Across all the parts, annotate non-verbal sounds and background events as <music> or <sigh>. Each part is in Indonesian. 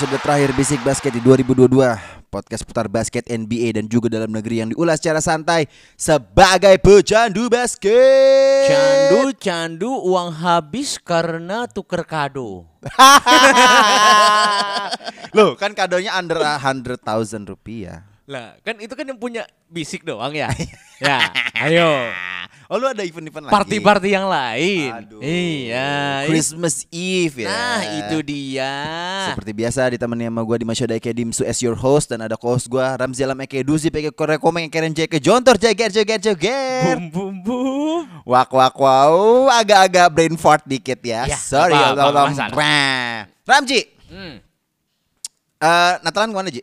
Episode terakhir Basic Basket di 2022 Podcast putar basket NBA dan juga dalam negeri yang diulas secara santai Sebagai pecandu basket Candu, candu, uang habis karena tuker kado. <laughs> Loh kan kadonya under a hundred thousand rupiah Lah, kan itu kan yang punya bisik doang ya. <laughs> ya, ayo. Oh lu ada event-event lagi? Party-party yang lain. Aduh. Iya. Christmas Eve ya Nah, itu dia. Seperti biasa ditemani sama gue di Masyoda Eke Dimsu as your host Dan ada host gue Ramzi Alam Eke Duzi Peke Korekomeng Keren Jeke Jontor Jeger Jeger Jeger Bum bum bum. Wak wak wow Agak-agak brain fart dikit ya, Ya, Sorry Allah nggak masalah. Wah. Ramji Hmm. eh Natalan ke mana Ji?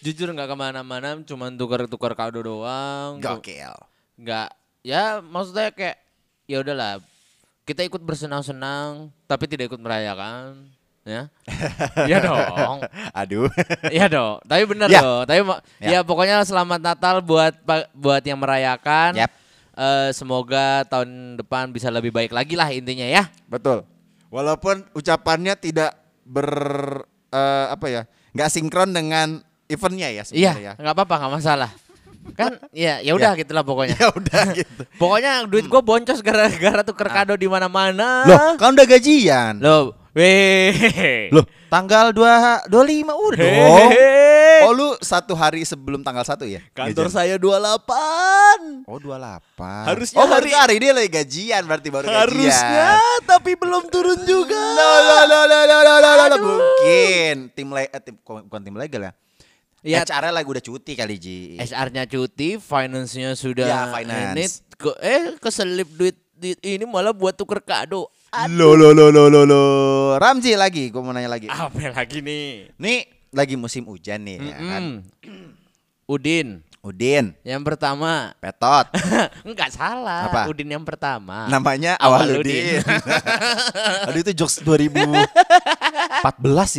Jujur nggak ke mana-mana, cuman tukar-tukar kado doang. Gokil Nggak, ya maksudnya kayak ya udahlah. Kita ikut bersenang-senang, tapi tidak ikut merayakan. Ya, <laughs> Iya dong. Aduh <laughs> Iya dong, tapi bener Ya. dong. Tapi Ya. ya. pokoknya selamat Natal buat buat yang merayakan. Yap. Eh, semoga tahun depan bisa lebih baik lagi lah intinya ya. Betul Walaupun ucapannya tidak ber eh, Apa ya Nggak sinkron dengan eventnya ya Iya, sebenarnya ya nggak apa-apa, nggak masalah. Kan ya ya udah gitulah pokoknya. Ya udah gitu Pokoknya duit gua boncos gara-gara tuker kado di mana-mana. Loh kan udah gajian Loh, weh. Loh tanggal 2, 25 udah dong. Oh lu satu hari sebelum tanggal 1 ya? Kantor Gajian? saya 28. Oh 28 Harusnya Oh hari- hari, dia lagi gajian berarti baru Harusnya, gajian tapi belum turun juga. Loh, loh, loh, loh, loh, loh, loh. Mungkin tim, le eh, tim bukan tim legal ya Ya, HR lagi udah cuti kali Ji SR-nya cuti, finance-nya sudah Ya, finance. ini ke, eh keselip duit, duit ini malah buat tuker kado. Lo lo lo lo lo lo Ramzi lagi gue mau nanya lagi Apa lagi nih? Nih lagi musim hujan nih ya kan Mm. <clears throat> Udin Udin yang pertama. Petot <laughs> Enggak salah. Apa? Udin yang pertama. Namanya Awaludin. Awaludin <laughs> Aduh itu jokes 2014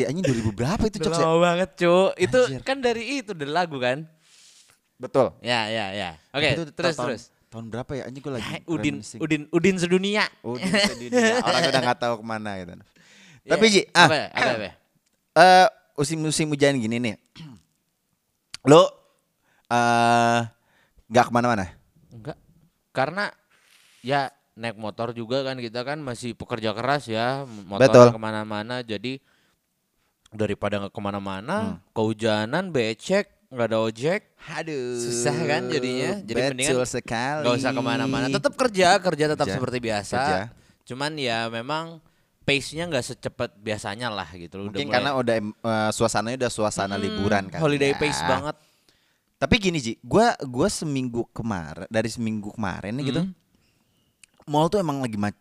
ya Anjing 2000 berapa itu jokes ya Lama banget, Cuk. Itu Anjir. kan dari itu dari lagu kan? Betul Ya, ya, ya. Oke, Itu terus tahun, terus. Tahun berapa ya Anjing gue lagi Eh, Udin. Udin, Udin sedunia. Udin sedunia. <laughs> Orang udah gak tahu ke mana gitu Tapi Ya, Ji ah, apa, apa, apa? <clears throat> eh musim-musim hujan gini nih <clears throat> Lo eh nggak ke mana-mana Enggak. Karena ya naik motor juga kan kita kan masih pekerja keras ya, motor ke mana-mana. Jadi daripada nggak ke mana-mana, Hmm. kehujanan, becek, nggak ada ojek, Aduh susah kan jadinya. Jadi Betul mendingan sekali nggak usah ke mana-mana. Tetap kerja, kerja tetap Kerja, seperti biasa. kerja. Cuman ya memang pace-nya nggak secepat biasanya lah gitu. loh. Udah Mungkin mulai- karena udah eh, suasananya udah suasana Hmm, liburan kan Holiday ya. pace banget. Tapi gini Ji, gua gua seminggu kemarin dari seminggu kemarin nih gitu. Hmm. Mall tuh emang lagi ma-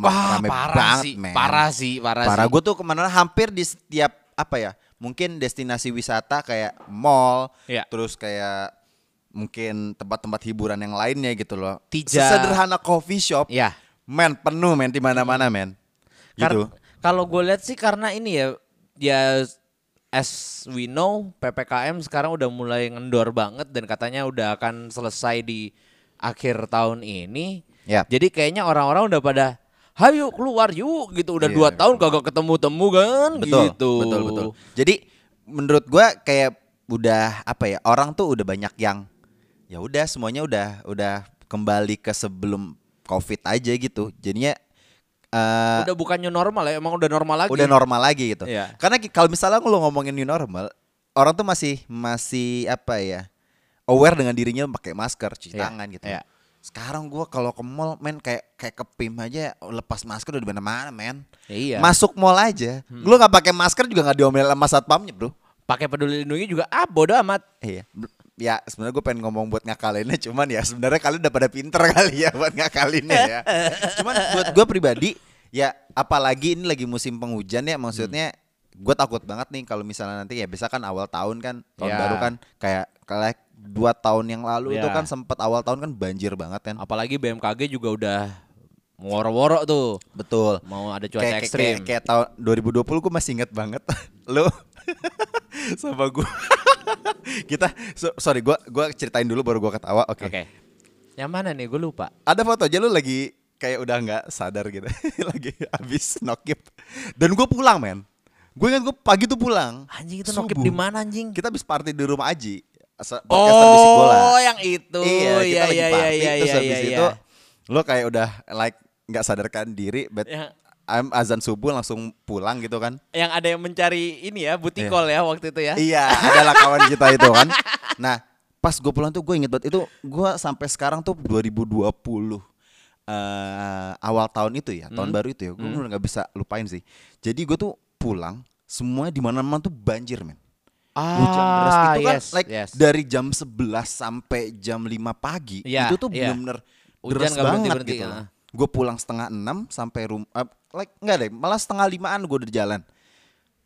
Wah, rame parah banget, sih, men. parah sih, parah, Parah sih. gue tuh ke mana hampir di setiap apa ya? Mungkin destinasi wisata kayak mall, Iya. terus kayak mungkin tempat-tempat hiburan yang lainnya gitu loh. Tija. Sederhana coffee shop, Ya. men penuh men di mana-mana men. Kar- Gitu. Kalau gue lihat sih karena ini ya, ya as we know ppkm sekarang udah mulai ngendor banget dan katanya udah akan selesai di akhir tahun ini. Ya. Jadi kayaknya orang-orang udah pada, hayu keluar yuk gitu. Udah Iya. dua tahun kagak ketemu-temu kan, Betul, gitu. betul, betul. Jadi menurut gua kayak udah apa ya orang tuh udah banyak yang ya udah semuanya udah udah kembali ke sebelum covid aja gitu. Jadinya eh Udah bukan new normal ya, emang udah normal lagi. udah normal lagi gitu. Iya. Karena kalau misalnya lo ngomongin new normal, orang tuh masih masih apa ya aware dengan dirinya pakai masker, cuci Iya, tangan gitu. iya. Sekarang gua kalau ke mall, men kayak kayak ke PIM aja lepas masker udah di mana-mana, men. Ya iya. Masuk mall aja, Hmm. lu nggak pakai masker juga nggak diomelin sama satpamnya, bro. Pakai peduli lindungi juga ah bodo amat. Iya. Ya sebenarnya gue pengen ngomong buat ngakalinnya cuman ya sebenarnya kalian udah pada pinter <laughs> kali ya buat ngakalinnya ya. cuman buat gue pribadi ya apalagi ini lagi musim penghujan ya maksudnya gue takut banget nih kalau misalnya nanti ya bisa kan awal tahun kan tahun Ya. baru kan kayak kayak dua tahun yang lalu itu Ya. kan sempet awal tahun kan banjir banget kan. Apalagi BMKG juga udah woro-woro tuh. Betul. Mau ada cuaca kayak, ekstrim. Kayak, kayak tahun 2020 gue masih inget banget <laughs> Lu sama gue <laughs> Kita so- Sorry gue gua ceritain dulu baru gue ketawa Oke Oke. Yang mana nih? Gue lupa. Ada foto aja lu lagi Kayak udah nggak sadar gitu <laughs> Lagi habis nokip Dan gue pulang men Gue ingat gue pagi tuh pulang Anjing itu nokip di mana anjing? Kita habis party di rumah Aji bola. Oh, yang itu. Iya, kita lagi iya, party iya, terus iya, habis iya, itu iya. lo kayak udah like nggak sadarkan diri, but Ya. Azan subuh langsung pulang gitu kan. yang ada yang mencari ini ya, butikol ya waktu itu ya. Iya, adalah kawan kita itu kan. Nah, pas gue pulang tuh gue inget banget itu gue sampai sekarang tuh 2020 eh awal tahun itu ya, Hmm. tahun baru itu ya, gue udah nggak bisa lupain sih. Jadi gue tuh pulang, semuanya di mana-mana tuh banjir men. Hujan deras itu kan Ah, yes, like yes. dari jam 11 sampai jam 5 pagi Iya, itu tuh iya. bener-bener Hujan deras banget berhenti-berhenti, gitu. ah. Gue pulang setengah enam sampai rumah, like enggak deh, malah setengah limaan gue udah di jalan.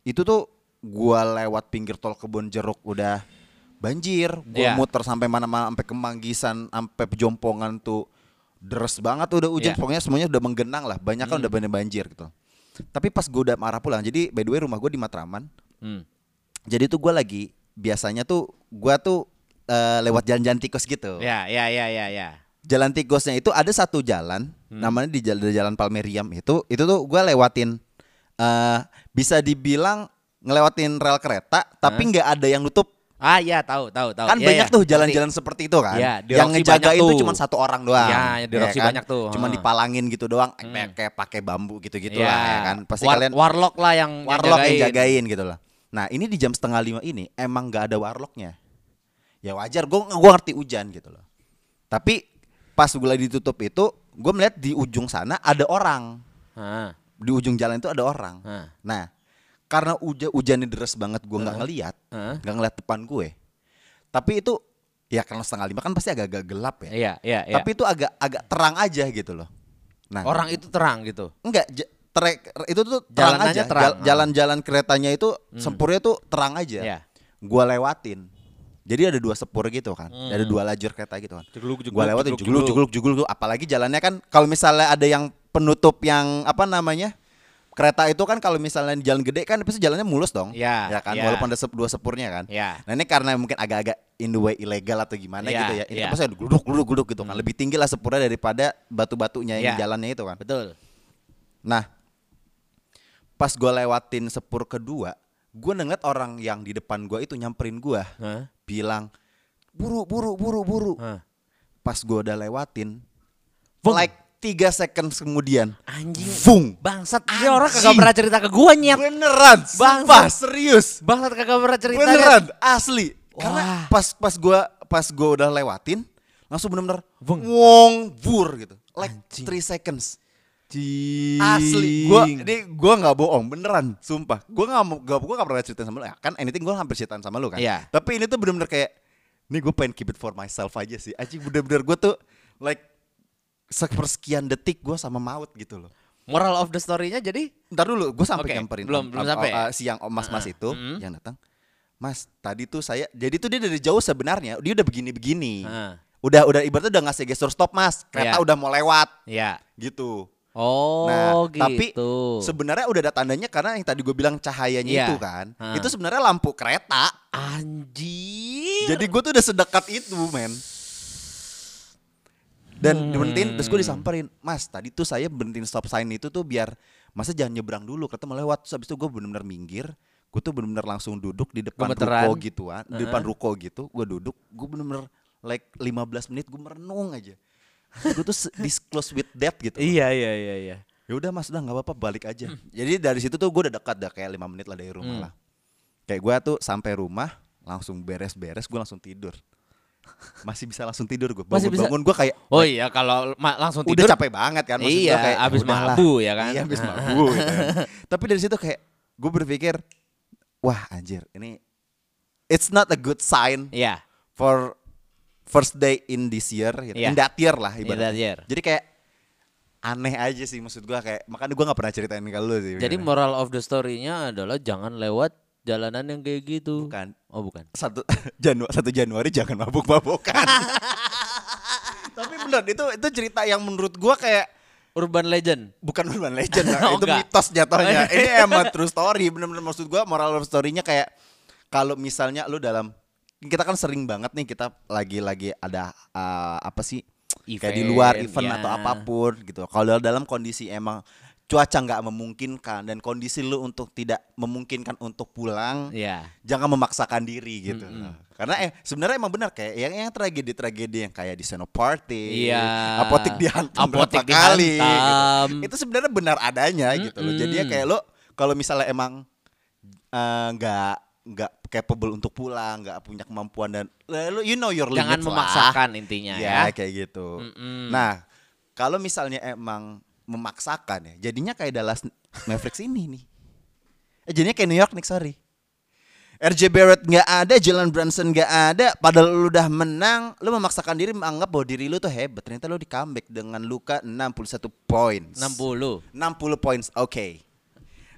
Itu tuh gua lewat pinggir tol kebun jeruk udah banjir, gua Iya. muter sampai mana-mana sampai Kemanggisan, sampai Pejompongan tuh deres banget udah hujan. Hmm. pokoknya semuanya udah menggenang lah, banyak kan udah banyak banjir gitu. Tapi pas gue udah marah pulang, jadi by the way rumah gue di Matraman, Hmm. jadi tuh gue lagi biasanya tuh gua tuh eh, lewat jalan-jalan tikus gitu. Ya, ya, ya, ya, ya. Jalan tikusnya itu ada satu jalan Hmm. namanya di jalan, di jalan Palmeriam itu itu tuh gua lewatin eh bisa dibilang ngelewatin rel kereta tapi nggak ada yang nutup. Ah, ya, tahu, tahu, tahu. Kan Ya, banyak ya, tuh jalan-jalan seperti itu kan. Di yang ngejaga itu cuma satu orang doang. Iya, di Roxy banyak tuh, Cuma dipalangin gitu doang Hmm. kayak pakai bambu gitu-gitu Ya. lah ya kan. Pasti War- kalian warlock lah yang warlock yang jagain. jagain gitu loh. Nah ini di jam setengah lima ini emang nggak ada warlocknya. Ya wajar, gue gua ngerti hujan gitu loh. Tapi pas gue lagi ditutup itu, gue melihat di ujung sana ada orang. Hah, Di ujung jalan itu ada orang. hah, Nah karena hujan hujannya deras banget, gue nggak ngeliat, Heeh. nggak ngeliat depan gue. Tapi itu ya karena setengah lima kan pasti agak-agak gelap ya. Iya, iya, iya. Tapi itu agak agak terang aja gitu loh. Nah orang itu terang gitu. Enggak, trek itu tuh terang Jalanannya aja. terang. Jal- Jalan-jalan keretanya itu sempurnya tuh terang aja. Iya. Gua lewatin. Jadi ada dua sepur gitu kan. Ada dua lajur kereta gitu kan. Jegluk, jegluk, Gua lewatin jugluk jugluk jugluk tuh apalagi jalannya kan kalau misalnya ada yang penutup yang apa namanya? Kereta itu kan kalau misalnya di jalan gede kan pasti jalannya mulus dong. Iya, Ya kan iya. walaupun ada sep- dua sepurnya kan. Iya. Nah ini karena mungkin agak-agak in the way ilegal atau gimana Iya, gitu ya. Ini iya. pasti ada gluduk gluduk gluduk gitu kan. Lebih tinggi lah sepurnya daripada batu-batunya yang Iya. jalannya itu kan. Betul. Nah, pas gue lewatin sepur kedua, gue ngeliat orang yang di depan gue itu nyamperin gue, Hah? Bilang buru buru buru buru. Hah. Pas gue udah lewatin, Vung. like tiga second kemudian, Anjing. Vung. Bangsat, dia orang Anjing. kagak pernah cerita ke gua nyet. Beneran, Bangsat. sumpah serius, Bangsat kagak pernah cerita. beneran, asli. Wah. Karena pas pas gue pas gue udah lewatin, langsung bener-bener wong bur gitu, like Anjing. three seconds. Anjing. Asli, gua ini gua nggak bohong, beneran, sumpah. Gua nggak mau, gua, pernah cerita sama lu. Ya, kan anything gua hampir ceritain sama lu kan. Iya. Tapi ini tuh bener-bener kayak, nih gue pengen keep it for myself aja sih. Aji bener-bener gua tuh like sepersekian detik gua sama maut gitu loh. Moral of the story-nya jadi Ntar dulu, gue sampai Oke, nyamperin belum- om- belum sampai. uh, si yang om mas-mas Uh-uh. itu Mm. yang datang. Mas, tadi tuh saya, jadi tuh dia dari jauh sebenarnya dia udah begini-begini. Udah udah ibaratnya udah ngasih gestur stop mas, kereta Iya. udah mau lewat ya. gitu. Oh, Nah, gitu. tapi sebenarnya udah ada tandanya karena yang tadi gue bilang cahayanya Iya. itu kan, Ha. itu sebenarnya lampu kereta. anjir. Jadi gue tuh udah sedekat itu, men. Dan berhentiin, terus gue disamperin, Mas, tadi tuh saya berhentiin stop sign itu tuh biar masa jangan nyebrang dulu, kereta mau lewat. Terus habis itu gue bener-bener minggir, gue tuh bener-bener langsung duduk di depan Gemeteran. ruko gituan, di depan ruko gitu, gue duduk, gue bener-bener like 15 menit gue merenung aja. Gue tuh se- disclose with death gitu. Iya, iya, iya, iya. ya udah mas udah nggak apa-apa balik aja jadi dari situ tuh gue udah dekat dah kayak lima menit lah dari rumah Hmm. lah kayak gue tuh sampai rumah langsung beres-beres gue langsung tidur <laughs> masih bisa langsung tidur gue bangun bisa? bangun gue kayak Oh iya, kalau langsung udah tidur capek banget kan maksud Iya, kayak abis mabu ya kan? iya abis <laughs> mabu gitu kan. tapi dari situ kayak gue berpikir wah anjir ini it's not a good sign Iya. for first day in this year, gitu. Iya. in that year lah In ibaratnya. that year. Jadi kayak aneh aja sih maksud gua kayak makanya gua nggak pernah ceritain ke lu sih. Jadi beneran. moral of the story-nya adalah jangan lewat jalanan yang kayak gitu. Bukan. Oh, bukan. satu <laughs> Januari satu Januari jangan mabuk-mabukan. <laughs> Tapi bener itu itu cerita yang menurut gua kayak Urban legend. bukan urban legend <laughs> Oh, itu enggak. mitos jatuhnya. Ini emang true story, bener-bener maksud gua moral of story-nya kayak kalau misalnya lu dalam kita kan sering banget nih kita lagi-lagi ada uh, apa sih kayak di luar Event, event ya. atau apa pun gitu. Kalau dalam kondisi emang cuaca nggak memungkinkan dan kondisi lu untuk tidak memungkinkan untuk pulang, Iya. jangan memaksakan diri gitu. Karena eh sebenarnya emang benar kayak yang yang tragedi-tragedi yang kayak di Senopati, Iya. apotik dihantam Apotik berapa kali dihantam. gitu. Itu sebenarnya benar adanya gitu loh. Jadi ya kayak lo kalau misalnya emang eh, nggak nggak capable untuk pulang, nggak punya kemampuan dan lo you know your Jangan limits lah. memaksakan intinya ya, ya. kayak gitu. Mm-mm. Nah, kalau misalnya emang memaksakan ya, jadinya kayak Dallas Mavericks ini nih. Eh, jadinya kayak New York Knicks, sorry. RJ Barrett nggak ada, Jalen Brunson nggak ada, padahal lu udah menang, lu memaksakan diri menganggap bahwa diri lu tuh hebat. Ternyata lu di comeback dengan luka 61 points. 60. 60 points, oke.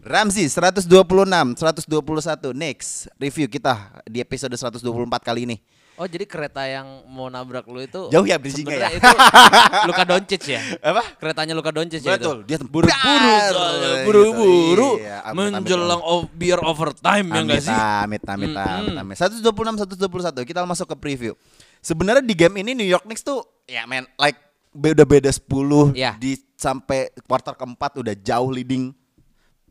Ramzi 126, 121. Next, review kita di episode 124 kali ini. Oh, jadi kereta yang mau nabrak lu itu Jauh ya bridging-nya ya? itu <laughs> Luka Doncic ya? Apa? Keretanya Luka Doncic ya itu? Betul, dia buru-buru tebrar soalnya, gitu. buru-buru Iya, amit, amit, menjelang of biar overtime ya enggak Amit, sih? amit, amit, amit, amit. 126, 121. Kita masuk ke preview. Sebenarnya di game ini New York Knicks tuh ya man like beda beda 10 Ya. di sampai kuarter keempat udah jauh leading.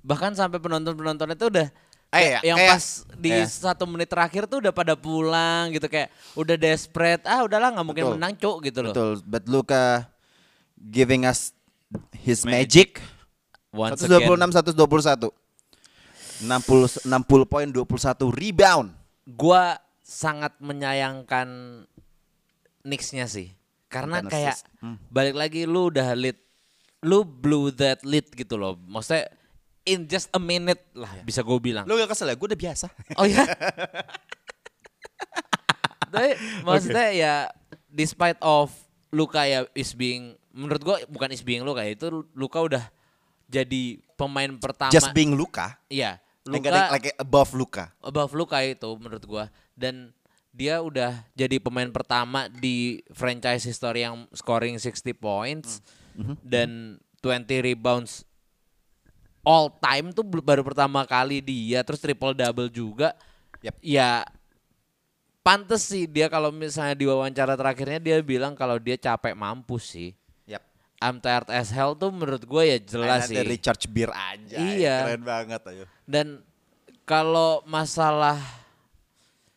Bahkan sampai penonton-penonton itu udah Eh, kayak yang kayak- pas di eh. satu menit terakhir tuh udah pada pulang gitu kayak udah desperate ah udahlah nggak mungkin Betul. menang cuk gitu loh. Betul, but Luka giving us his magic. Once 126 again, 121. 60 60 poin 21 rebound. gua sangat menyayangkan Knicks-nya sih. Karena Bukan kayak. Hmm. balik lagi lu udah lead lu blew that lead gitu loh. Maksudnya in just a minute lah bisa gue bilang. Lu gak kesel ya? Gue udah biasa. Oh ya. <laughs> Tapi maksudnya ya despite of Luka ya is being menurut gua bukan is being Luka itu Luka udah jadi pemain pertama. Just being Luka. Iya. Like, Luka like above Luka. above Luka itu menurut gua dan dia udah jadi pemain pertama di franchise history yang scoring 60 points dan 20 rebounds all time tuh baru pertama kali dia terus triple double juga. Yep. Ya pantes sih dia kalau misalnya di wawancara terakhirnya dia bilang kalau dia capek mampus sih. Yap. I'm tired as hell tuh menurut gue ya jelas sih. Dari Recharge Beer aja. Iya. Keren banget ayo. Dan kalau masalah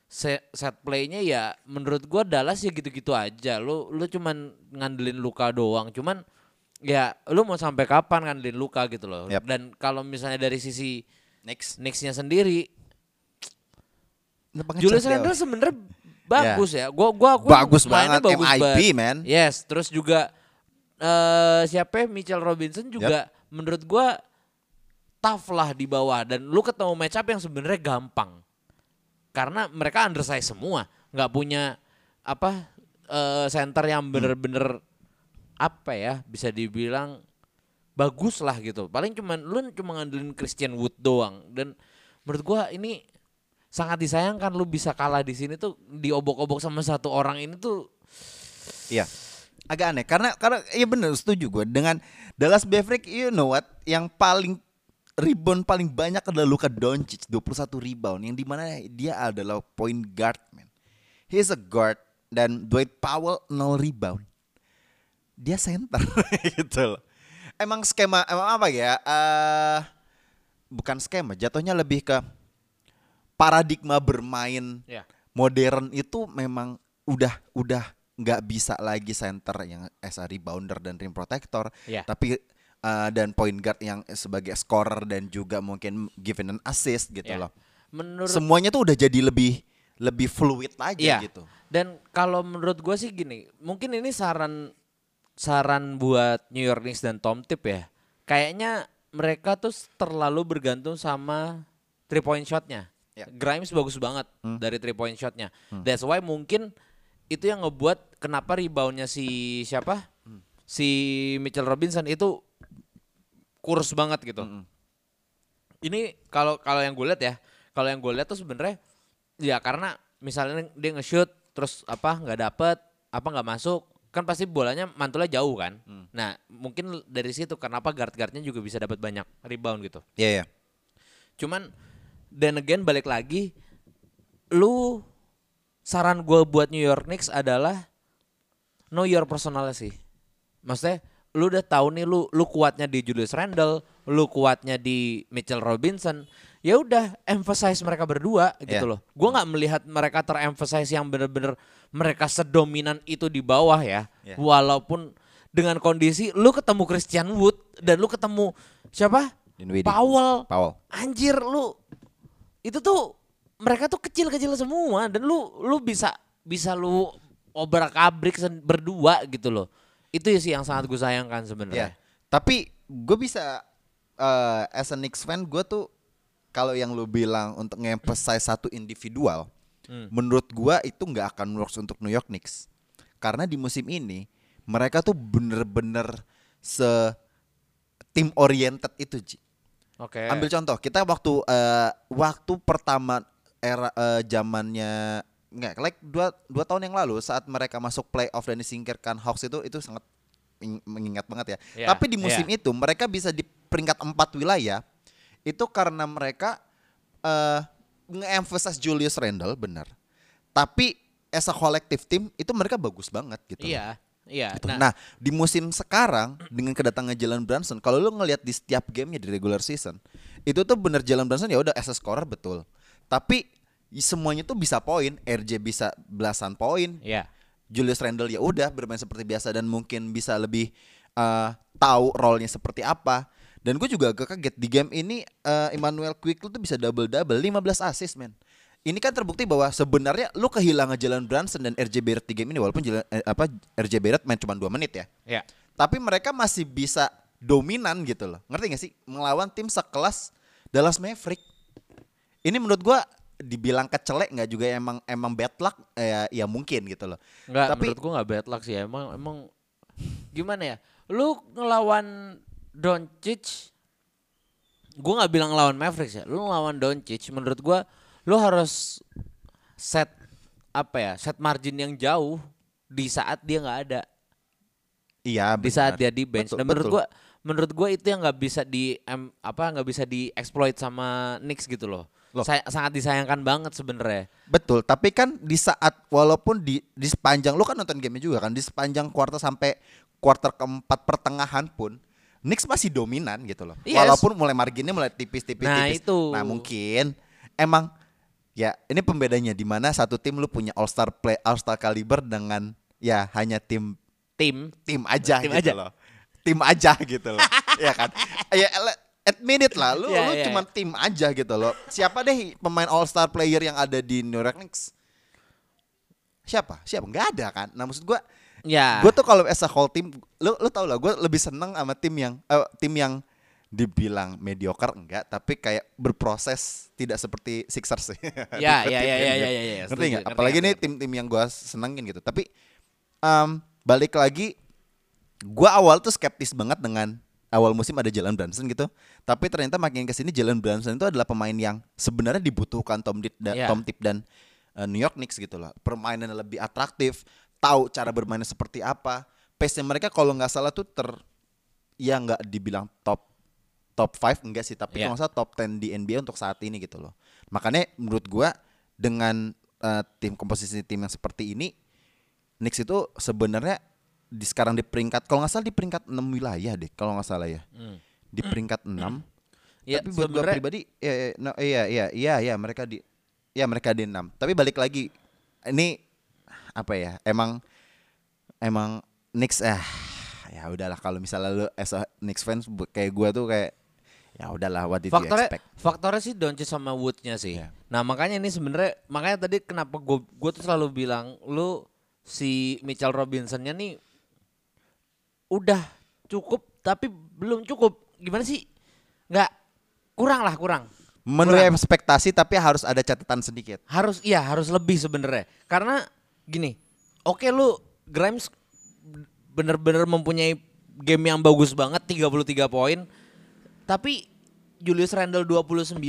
se- set playnya ya menurut gua Dallas ya gitu-gitu aja. Lu lu cuman ngandelin Luka doang. Cuman ya lu mau sampai kapan ngandelin Luka gitu loh. Yap. Dan kalau misalnya dari sisi Next. Knicks-nya sendiri Julius Randle sebenarnya bagus ya. Gua gua aku Bagus banget, MIP, man. Yes, terus juga eh siapa ya? Mitchell Robinson juga menurut gua tough lah di bawah dan lu ketemu match up yang sebenarnya gampang. Karena mereka undersize semua, nggak punya apa eh center yang Hmm. Apa ya bisa dibilang bagus lah gitu. Paling cuman lu cuma ngandelin Christian Wood doang dan menurut gua ini sangat disayangkan lu bisa kalah di sini tuh diobok-obok sama satu orang ini tuh Iya. Agak aneh karena karena iya bener setuju gue dengan Dallas Mavericks you know what yang paling rebound paling banyak adalah Luka Doncic 21 rebound yang di mana dia adalah point guard man. He's a guard dan Dwight Powell 0 rebound. Dia center <laughs> gitu loh. Emang skema emang apa ya? eh bukan skema, jatuhnya lebih ke paradigma bermain ya modern itu memang udah udah nggak bisa lagi center yang as a rebounder dan rim protector, Iya. tapi uh, dan point guard yang sebagai scorer dan juga mungkin given an assist gitu Ya. loh. menurut Semuanya tuh udah jadi lebih lebih fluid aja Iya. gitu. Dan kalau menurut gue sih gini, mungkin ini saran saran buat New York Knicks dan Tom Tip ya. Kayaknya mereka tuh terlalu bergantung sama three point shotnya. Ya. Grimes bagus banget dari three point shotnya. That's why mungkin itu yang ngebuat kenapa reboundnya si siapa? Si Mitchell Robinson itu kurus banget gitu. Ini kalau kalau yang gue lihat ya, kalau yang gue lihat tuh sebenarnya ya karena misalnya dia nge-shoot terus apa nggak dapet, apa nggak masuk, kan pasti bolanya mantulnya jauh kan. Nah mungkin dari situ kenapa guard-guardnya juga bisa dapat banyak rebound gitu. Iya ya. Cuman dan again balik lagi lu saran gue buat New York Knicks adalah know your personality. Maksudnya lu udah tahu nih lu lu kuatnya di Julius Randle, lu kuatnya di Mitchell Robinson. Ya udah emphasize mereka berdua gitu Yeah. loh. Gua nggak melihat mereka teremphasize yang bener-bener mereka sedominan itu di bawah ya. Yeah. Walaupun dengan kondisi lu ketemu Christian Wood dan lu ketemu siapa? Dinwiddie. Powell. Powell. Anjir lu itu tuh mereka tuh kecil-kecil semua dan lu lu bisa bisa lu obrak-abrik berdua gitu loh. Itu sih yang sangat gue sayangkan Ya. sebenarnya. Tapi gue bisa eh as a Knicks fan gue tuh kalau yang lu bilang untuk nge-emphasize satu individual, menurut gua itu nggak akan works untuk New York Knicks. Karena di musim ini mereka tuh bener-bener se tim oriented itu, Ji. Oke. Ambil contoh, kita waktu eh, waktu pertama era eh, zamannya nggak like dua dua tahun yang lalu saat mereka masuk playoff dan disingkirkan Hawks itu itu sangat meng- mengingat banget ya. Iya, Tapi di musim iya. itu mereka bisa di peringkat empat wilayah itu karena mereka eh nge-emphasize Julius Randle benar. Tapi as a collective team itu mereka bagus banget gitu. Iya, iya. Gitu. Nah, Nah, di musim sekarang dengan kedatangan Jalen Brunson, kalau lu ngelihat di setiap gamenya di regular season, itu tuh bener Jalen Brunson ya udah as a scorer betul. Tapi semuanya tuh bisa poin, RJ bisa belasan poin, iya. Julius Randle ya udah bermain seperti biasa dan mungkin bisa lebih eh, tahu role-nya seperti apa. Dan gue juga agak kaget di game ini eh, Emmanuel Quickly tuh bisa double double 15 assist men. Ini kan terbukti bahwa sebenarnya lu kehilangan Jalen Brunson dan RJ Barrett di game ini walaupun Jalen- eh, apa RJ Barrett main cuma 2 menit ya. Iya. Tapi mereka masih bisa dominan gitu loh. Ngerti gak sih? Melawan tim sekelas Dallas Maverick. Ini menurut gua dibilang kecelek nggak juga emang emang bad luck eh, ya mungkin gitu loh. Enggak, Tapi menurut gua nggak bad luck sih. Emang emang gimana ya? Lu ngelawan Doncic gua nggak bilang ngelawan Mavericks ya. Lu ngelawan Doncic menurut gua lu harus set apa ya? Set margin yang jauh di saat dia nggak ada. iya Di saat benar. dia di bench. Betul, Dan menurut gua menurut gua itu yang nggak bisa di em, apa nggak bisa dieksploit sama Knicks gitu loh. Loh. Saya, sangat disayangkan banget sebenarnya. Betul, tapi kan di saat walaupun di di sepanjang lu kan nonton game juga kan di sepanjang kuarter sampai kuarter keempat pertengahan pun Knicks masih dominan gitu loh. Yes. Walaupun mulai marginnya mulai tipis-tipis Nah, tipis. itu. Nah, mungkin emang ya ini pembedanya di mana satu tim lu punya all star play all star caliber dengan ya hanya tim Tim tim aja Tim gitu aja. loh. Tim aja gitu loh. <laughs> ya kan? Ya admit it lah lu Ya, lu ya. cuma tim aja gitu loh. Siapa deh pemain all star player yang ada di New York Knicks? Siapa? Siapa? Nggak ada kan? Nah maksud gua ya. gue tuh kalau as a whole team lu lu tau lah gue lebih seneng sama tim yang eh, tim yang dibilang mediocre enggak tapi kayak berproses tidak seperti Sixers sih. <laughs> Ya, ya, ya, ya, ya, ya, ya, Ngerti nggak? Apalagi ngerti, ngerti. tim-tim yang gue senengin gitu. Tapi em, balik lagi gue awal tuh skeptis banget dengan awal musim ada Jalen Brunson gitu. Tapi ternyata makin ke sini Jalen Brunson itu adalah pemain yang sebenarnya dibutuhkan Tom Tip dan Iya. Tom Tip dan eh, New York Knicks gitu loh. Permainan lebih atraktif, tahu cara bermainnya seperti apa. Pace-nya mereka kalau nggak salah tuh ter ya nggak dibilang top top 5 enggak sih, tapi Iya. kalau salah top 10 di NBA untuk saat ini gitu loh. Makanya menurut gua dengan eh, tim komposisi tim yang seperti ini Knicks itu sebenarnya di sekarang di peringkat kalau nggak salah di peringkat 6 wilayah deh kalau nggak salah ya. Di peringkat 6. Ya, Tapi buat gua pribadi ya, ya, no, iya iya iya iya mereka di ya mereka di 6. Tapi balik lagi ini apa ya? Emang emang Knicks ah ya udahlah kalau misalnya lu as a Knicks fans kayak gua tuh kayak ya udahlah what did you faktornya expect? faktornya sih Doncic sama Woodnya sih. Iya. Nah makanya ini sebenarnya makanya tadi kenapa gue gue tuh selalu bilang lu si Mitchell Robinsonnya nih udah cukup tapi belum cukup gimana sih? Nggak kurang lah kurang. Kurang. ekspektasi tapi harus ada catatan sedikit. harus iya harus lebih sebenarnya karena gini oke lu Grimes bener-bener mempunyai game yang bagus banget 33 poin tapi Julius Randle 29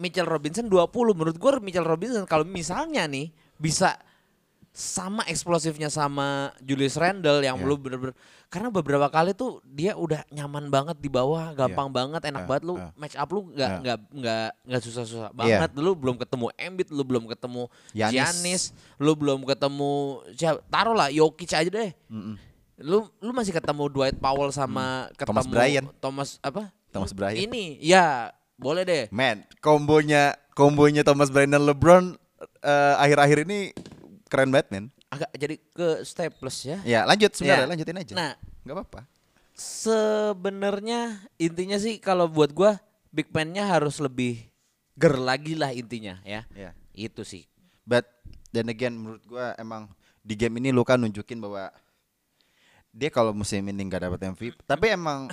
Mitchell Robinson 20 menurut gue Mitchell Robinson kalau misalnya nih bisa sama eksplosifnya sama Julius Randle yang Iya. lu bener-bener karena beberapa kali tuh dia udah nyaman banget di bawah gampang banget enak Iya, banget lu iya. match up lu nggak Iya. nggak nggak nggak susah-susah Iya. banget lu belum ketemu Embiid lu belum ketemu Giannis. Giannis lu belum ketemu siapa taruh lah Jokic aja deh lu lu masih ketemu Dwight Powell sama ketemu Mm. Thomas Bryant. Thomas apa Thomas Bryant. ini ya boleh deh Man, kombonya kombonya Thomas Bryant dan LeBron eh, akhir-akhir ini keren banget, man. agak jadi ke staples ya Ya, lanjut sebenarnya, Ya. lanjutin aja. nah nggak apa-apa. sebenarnya intinya sih kalau buat gua big man-nya harus lebih ger lagi lah intinya ya. Ya. Itu sih. But then again menurut gua emang di game ini Luka nunjukin bahwa dia kalau musim ini nggak dapat MVP, tapi emang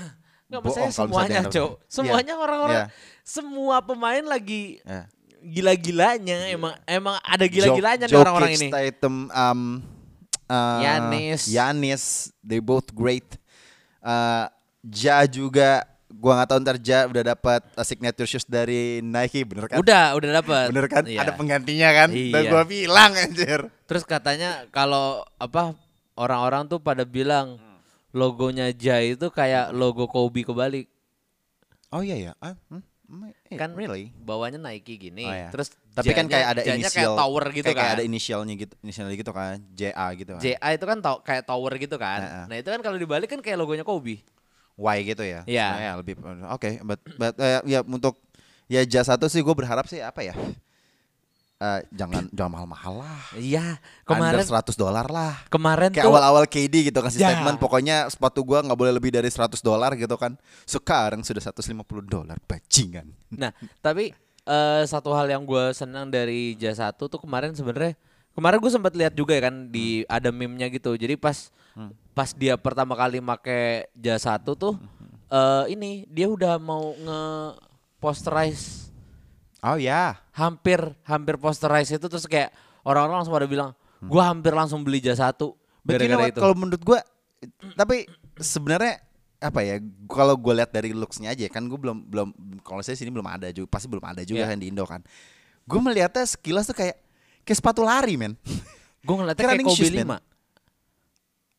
Enggak maksudnya semuanya, Cok. Semuanya Iya, orang-orang iya, semua pemain lagi iya. Gila-gilanya emang emang ada gila-gilanya nih orang-orang ini. Tatum, um, uh, Giannis. Giannis, they both great. Uh, ja juga, gua nggak tahu ntar Ja udah dapat uh, signature shoes dari Nike, bener kan? Udah, udah dapat. Bener kan? Iya. Ada penggantinya kan? Dan Iya. gua bilang anjir. Terus katanya kalau apa orang-orang tuh pada bilang logonya Jai itu kayak logo Kobe kebalik. Oh iya ya. Ah, hmm, eh, Kan really? bawahnya Nike gini. Oh, iya. Terus Tapi kan kayak ada inisial kayak tower gitu kayak, kan. kayak ada inisialnya gitu, inisialnya gitu kan, JA gitu kan. JA itu kan tau, kayak tower gitu kan. Heeh. Nah, itu kan kalau dibalik kan kayak logonya Kobe. Y gitu ya. Iya. Nah, ya lebih oke, but, but eh, ya untuk ya jasa satu sih gue berharap sih apa ya? Eh, jangan jangan mahal-mahal lah. Iya, Kemarin kemarin 100 dolar lah. kemarin Kayak awal-awal KD gitu kasih Ya. statement pokoknya sepatu gua nggak boleh lebih dari 100 dolar gitu kan. Sekarang sudah 150 dolar bajingan. Nah, tapi eh, satu hal yang gue senang dari jasa satu tuh kemarin sebenarnya kemarin gue sempat lihat juga ya kan di ada meme-nya gitu. Jadi pas pas dia pertama kali make jasa satu tuh eh ini dia udah mau nge posterize Oh ya. hampir hampir posterize itu terus kayak orang-orang langsung pada bilang gua hampir langsung beli jasa satu gara-gara itu. Kalau menurut gua tapi sebenarnya apa ya kalau gue lihat dari looksnya aja kan gue belum belum kalau saya sini belum ada juga pasti belum ada juga Iya. kan di Indo kan gue melihatnya sekilas tuh kayak kayak sepatu lari men Gue ngeliatnya Kayak Kobe shoes, man.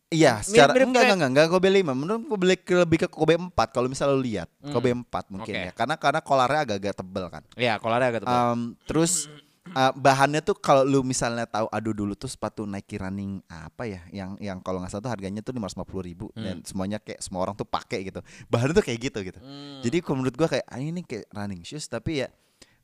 5. Iya, secara Mirip-mirip enggak, kayak- enggak enggak Kobe 5. Menurut gue beli ke, lebih ke Kobe 4 kalau misalnya lu lihat. Kobe 4 mungkin Oke. ya. Karena karena kolarnya agak-agak tebel kan. Iya, kolarnya agak tebal. Um, terus uh, bahannya tuh kalau lu misalnya tahu aduh dulu tuh sepatu Nike running apa ya yang yang kalau nggak salah tuh harganya tuh 550 ribu dan semuanya kayak semua orang tuh pakai gitu bahannya tuh kayak gitu gitu jadi kalau menurut gua kayak ah, ini kayak running shoes tapi ya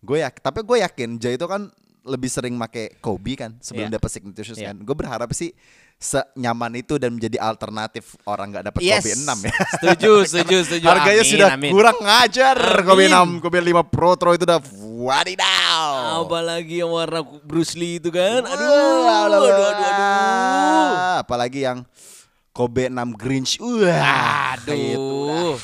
gue ya tapi gue yakin Jay itu kan lebih sering make Kobe kan sebelum Iya. dapat signature shoes Iya. kan gue berharap sih senyaman itu dan menjadi alternatif orang nggak dapat Yes. Kobe 6 ya Setuju, <laughs> setuju, setuju. Harganya Amin, sudah amin. kurang ngajar Kobe Amin. 6 Kobe 5 Pro Tro itu udah wadidaw Apalagi yang warna Bruce Lee itu kan. Aduh, aduh, aduh, aduh, aduh. Apalagi yang Kobe 6 Grinch. Wah, Aduh. itu dah.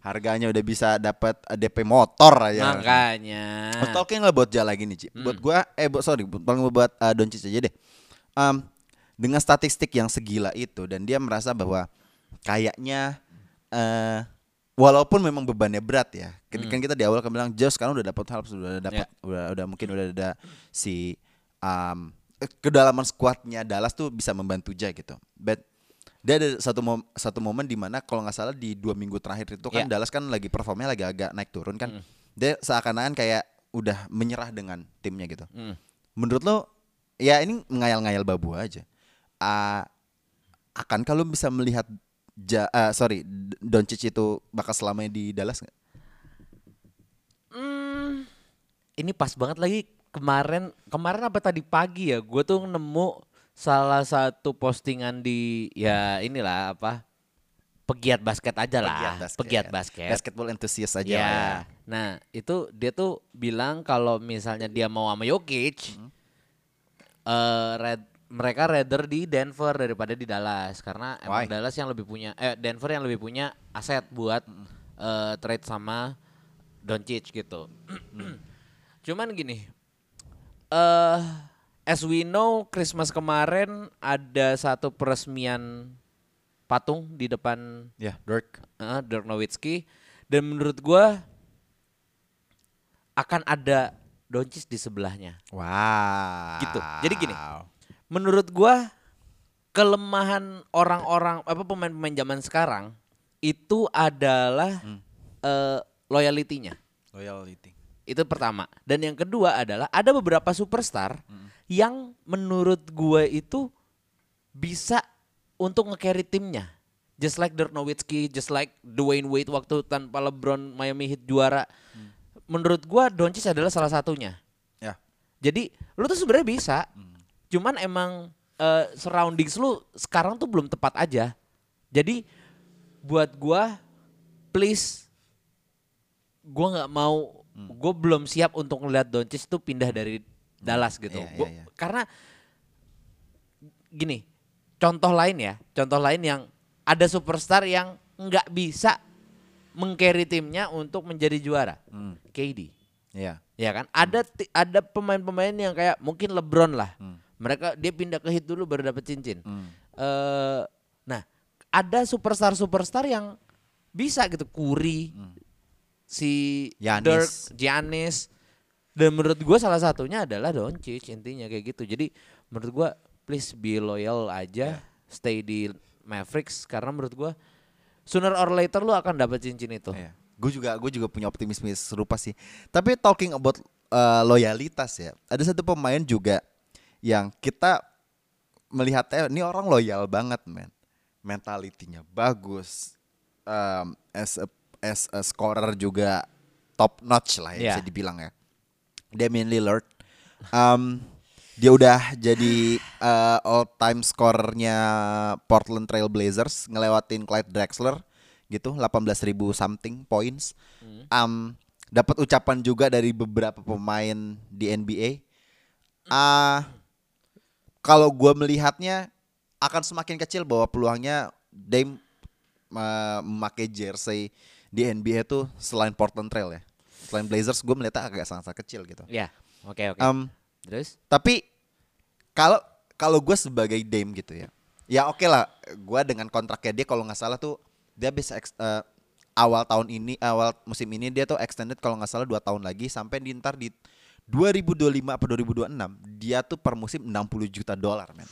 Harganya udah bisa dapat DP motor aja. Makanya. Talking lah buat Jal lagi nih, Ci. Buat gua eh bu- sorry, bu- paling buat uh, Doncic aja deh. Um, dengan statistik yang segila itu dan dia merasa bahwa kayaknya eh walaupun memang bebannya berat ya. Kan, kan kita di awal kan bilang Josh sekarang udah dapat hal sudah dapat udah udah mungkin udah ada si um, kedalaman skuadnya Dallas tuh bisa membantu Ja gitu. But dia ada satu mom- satu momen di mana kalau nggak salah di dua minggu terakhir itu kan Ya. Dallas kan lagi performnya lagi agak naik turun kan. Dia seakan-akan kayak udah menyerah dengan timnya gitu. Mm. Menurut lo ya ini ngayal-ngayal babu aja. Ah, akan kalau bisa melihat ja, ah, sorry Doncic itu bakal selamanya di Dallas nggak? Hmm, ini pas banget lagi kemarin kemarin apa tadi pagi ya gue tuh nemu salah satu postingan di ya inilah apa pegiat basket aja lah pegiat basket, Basketball enthusiast aja ya lah ya. nah itu dia tuh bilang kalau misalnya dia mau sama Jokic Hmm. eh, red- mereka rather di Denver daripada di Dallas karena emang Why? Dallas yang lebih punya eh Denver yang lebih punya aset buat eh, trade sama Doncic gitu. <clears throat> Cuman gini, eh as we know Christmas kemarin ada satu peresmian patung di depan Ya, Dirk. eh, Dirk Nowitzki dan menurut gua akan ada Doncic di sebelahnya. Wow. Gitu. Jadi gini. Menurut gua kelemahan orang-orang apa pemain-pemain zaman sekarang itu adalah eh, loyalty-nya. Loyalty. Itu pertama. Dan yang kedua adalah ada beberapa superstar yang menurut gue itu bisa untuk nge-carry timnya. Just like Dirk Nowitzki, just like Dwayne Wade waktu tanpa LeBron Miami Heat juara. Menurut gua Doncic adalah salah satunya. Ya. Jadi lu tuh sebenarnya bisa. Cuman emang eh, surroundings lu sekarang tuh belum tepat aja. Jadi buat gua please gua nggak mau gue belum siap untuk ngeliat Doncic tuh pindah dari Dallas gitu. Iya, Gua- iya, iya. Karena gini, contoh lain ya, contoh lain yang ada superstar yang nggak bisa mengcarry timnya untuk menjadi juara. Hmm. KD. Ya. Ya kan? Ada ti- ada pemain-pemain yang kayak mungkin LeBron lah. Mereka dia pindah ke Heat dulu baru dapat cincin. Hmm. Eh, nah, ada superstar-superstar yang bisa gitu Curry, si Giannis. Dirk, Giannis. Dan menurut gua salah satunya adalah Doncic intinya kayak gitu. Jadi menurut gua please be loyal aja, stay di Mavericks karena menurut gua sooner or later lu akan dapat cincin itu. Gue juga gue juga punya optimisme serupa sih. Tapi talking about uh, loyalitas ya. Ada satu pemain juga yang kita melihatnya ini orang loyal banget, men. Mentalitinya bagus. Um, as a as a scorer juga top notch lah ya Iya. bisa dibilang ya. Damian Lillard. Um, dia udah jadi uh, all time scorernya Portland Trail Blazers ngelewatin Clyde Drexler gitu 18.000 something points. Um, dapat ucapan juga dari beberapa pemain di NBA. Ah kalau gue melihatnya akan semakin kecil bahwa peluangnya Dame uh, memakai jersey di NBA tuh selain Portland Trail ya. Selain Blazers gue melihatnya agak sangat kecil gitu. Ya, oke oke. Um, Terus? tapi kalau kalau gue sebagai Dame gitu ya, ya oke lah, gue dengan kontraknya dia kalau nggak salah tuh dia bisa ex- eh, awal tahun ini, awal musim ini dia tuh extended kalau nggak salah dua tahun lagi sampai di ntar di 2025 apa 2026 dia tuh per musim 60 juta dolar men.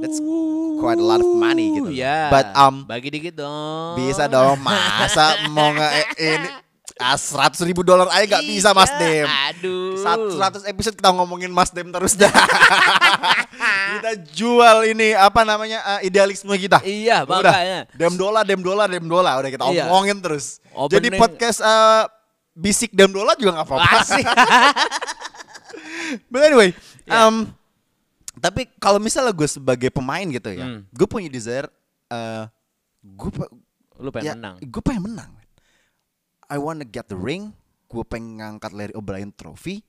That's quite a lot of money gitu. loh. Ya. But um bagi dikit dong. bisa dong masa mau nge ini ah, 100 ribu dolar aja nggak bisa Mas Dem. Iya, Aduh. Sat- 100 episode kita ngomongin Mas Dem terus dah. <laughs> kita jual ini apa namanya uh, idealisme kita. Iya, Udah, makanya. Dem dola, dem dola, dem dola. Udah kita Iya. omongin terus. Opening- Jadi podcast uh, bisik dem dola juga nggak apa-apa. Asik. <laughs> But anyway, Ya. um, tapi kalau misalnya gue sebagai pemain gitu ya, Hmm. gue punya desire, uh, gue Lu pengen ya, menang. Gue pengen menang. I wanna get the ring. Gue pengen ngangkat Larry O'Brien trophy.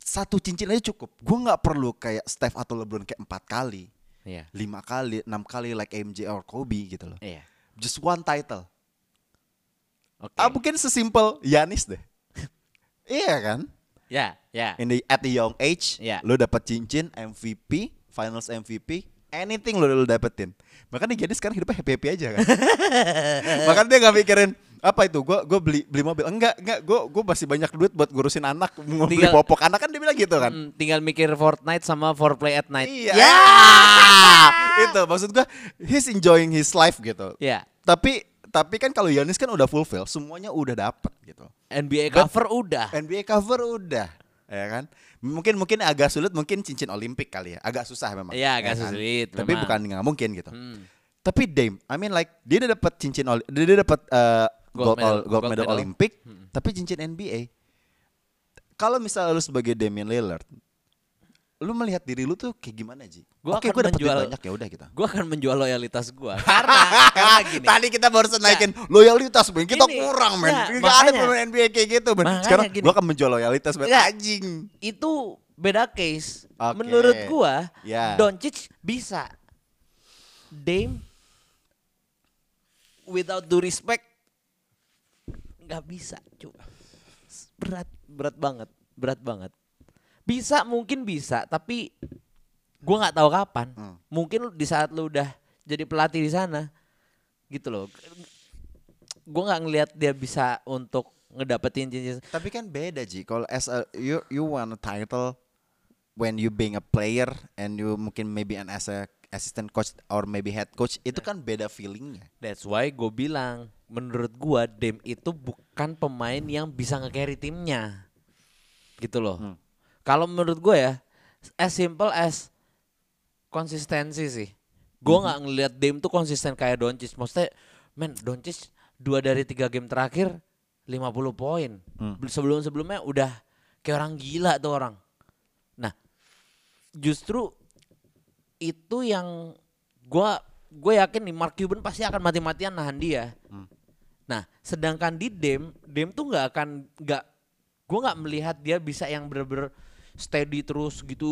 Satu cincin aja cukup. Gue nggak perlu kayak Steph atau LeBron kayak empat kali, Iya. lima kali, enam kali like MJ or Kobe gitu loh. Iya. Just one title. Oke. Ah mungkin sesimpel Yanis deh. <laughs> iya kan? Ya, ya. In the, at the young age, Iya. lu dapat cincin MVP, Finals MVP, anything lu lu dapetin. Makanya jadi sekarang hidupnya happy happy aja kan. <laughs> Makanya dia nggak mikirin apa itu, gue gue beli beli mobil, enggak enggak, gue gue masih banyak duit buat ngurusin anak, mau beli popok anak kan dia bilang gitu kan. Mm, tinggal mikir Fortnite sama Foreplay at Night. Iya. <laughs> itu maksud gue, he's enjoying his life gitu. Ya. Tapi tapi kan kalau Yanis kan udah fulfill, semuanya udah dapet gitu. NBA But- cover udah. NBA cover udah, ya kan? Mungkin mungkin agak sulit, mungkin cincin Olimpik kali ya, agak susah memang. Iya, agak ya kan? sulit, Tapi memang. bukan nggak mungkin gitu. Hmm. Tapi Dame, I mean like dia udah dapat cincin dia udah dapat uh, Gold gold, medal. ol- gold Gold medal medal. Olimpik, tapi cincin NBA. Kalau misalnya lu sebagai Damian Lillard, lu melihat diri lu tuh kayak gimana Ji? Gua Oke, akan duit menjual- banyak ya udah kita. Gue akan menjual loyalitas gue <laughs> karena karena gini. Tadi kita baru naikin loyalitas, men. Kita Gini, kurang, men. ya, Gak ada pemain NBA kayak gitu, men. Sekarang gini. gua akan menjual loyalitas, men. Ya. Anjing. Itu beda case. Oke. Menurut gua, Ya. Doncic bisa. Dame without due respect nggak bisa, cu. berat berat banget berat banget bisa mungkin bisa tapi gua nggak tahu kapan Hmm. mungkin di saat lu udah jadi pelatih di sana gitu loh gua nggak ngelihat dia bisa untuk ngedapetin cincin Tapi kan beda Ji. Kalau as a you you want a title when you being a player and you mungkin maybe an as a assistant coach or maybe head coach itu kan beda feelingnya. That's why gue bilang menurut gua Dem itu bukan pemain yang bisa nge-carry timnya. Gitu loh. Hmm. Kalau menurut gue ya as simple as konsistensi sih. Gue Hmm. nggak ngelihat Dem tuh konsisten kayak Doncic. Maksudnya men Doncic dua dari tiga game terakhir 50 poin. Hmm. Sebelum-sebelumnya udah kayak orang gila tuh orang. Nah, justru itu yang gua gue yakin nih Mark Cuban pasti akan mati-matian nahan dia. Nah, sedangkan di Dem, Dem tuh nggak akan nggak gue nggak melihat dia bisa yang bener-bener steady terus gitu.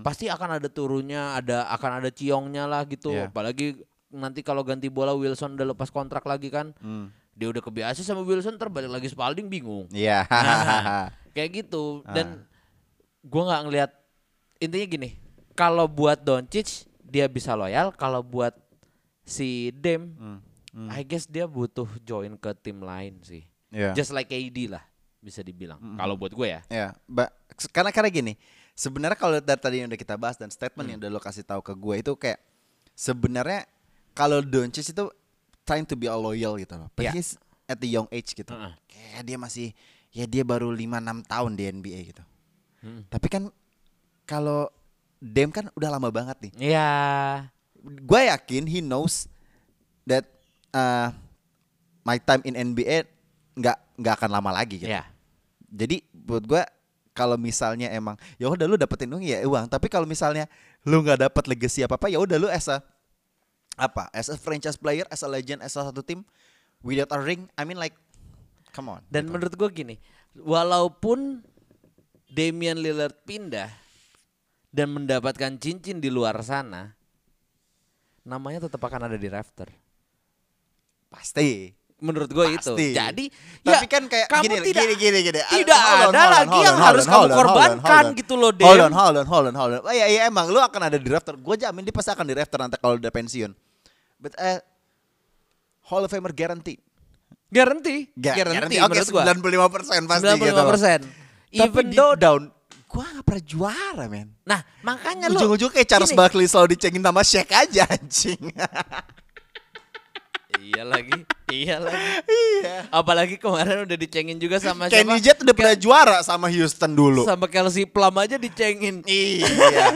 Pasti akan ada turunnya, ada akan ada ciongnya lah gitu. Iya. Apalagi nanti kalau ganti bola Wilson udah lepas kontrak lagi kan. Dia udah kebiasa sama Wilson terbalik lagi Spalding bingung. Iya. <laughs> Nah, kayak gitu dan gua nggak ngelihat intinya gini kalau buat Doncic dia bisa loyal kalau buat si Dem I guess dia butuh join ke tim lain sih Iya. just like KD lah bisa dibilang kalau buat gue ya Ya, ba- karena karena gini, sebenarnya kalau dari tadi yang udah kita bahas dan statement yang udah lo kasih tahu ke gue itu kayak sebenarnya kalau Doncic itu trying to be a loyal gitu loh. But Ya. he's at the young age gitu. Heeh. Kayak dia masih ya dia baru 5 6 tahun di NBA gitu. Hmm. Tapi kan kalau Dem kan udah lama banget nih. Iya Gue yakin he knows that uh, my time in NBA nggak nggak akan lama lagi gitu. Iya Jadi buat gua kalau misalnya emang ya udah lu dapetin uang ya uang, tapi kalau misalnya lu nggak dapet legacy apa apa ya udah lu as a apa? As a franchise player, as a legend, as a satu tim without a ring, I mean like come on. dan gitu. menurut gue gini walaupun Damian Lillard pindah dan mendapatkan cincin di luar sana namanya tetap akan ada di rafter pasti. Menurut gue itu. Pasti. Jadi Tapi ya, kan kayak kamu gini, tidak gini, gini, gini. tidak Hold on, ada hold on, lagi hold yang on, harus hold on, kamu korbankan on. gitu loh, Dem. Hold on, hold on, hold on, hold on. Oh, iya, iya emang lu akan ada di drafter. Gue jamin dia pasti akan di drafter nanti kalau udah pensiun. But uh, Hall of Famer guarantee. Garanti, Ga- garanti, Oke, menurut gua. 95% pasti 95%. gitu. loh. Even Tapi deep though down, gua gak pernah juara, men. Nah, makanya lu Ujung-ujung kayak Charles. Barkley selalu dicengin sama Shaq aja anjing. <laughs> Iya lagi, iya lagi. iya. Apalagi kemarin udah dicengin juga sama Kenny siapa? Jet udah pernah juara sama Houston dulu. Sama Kelsey Plum aja dicengin. iya,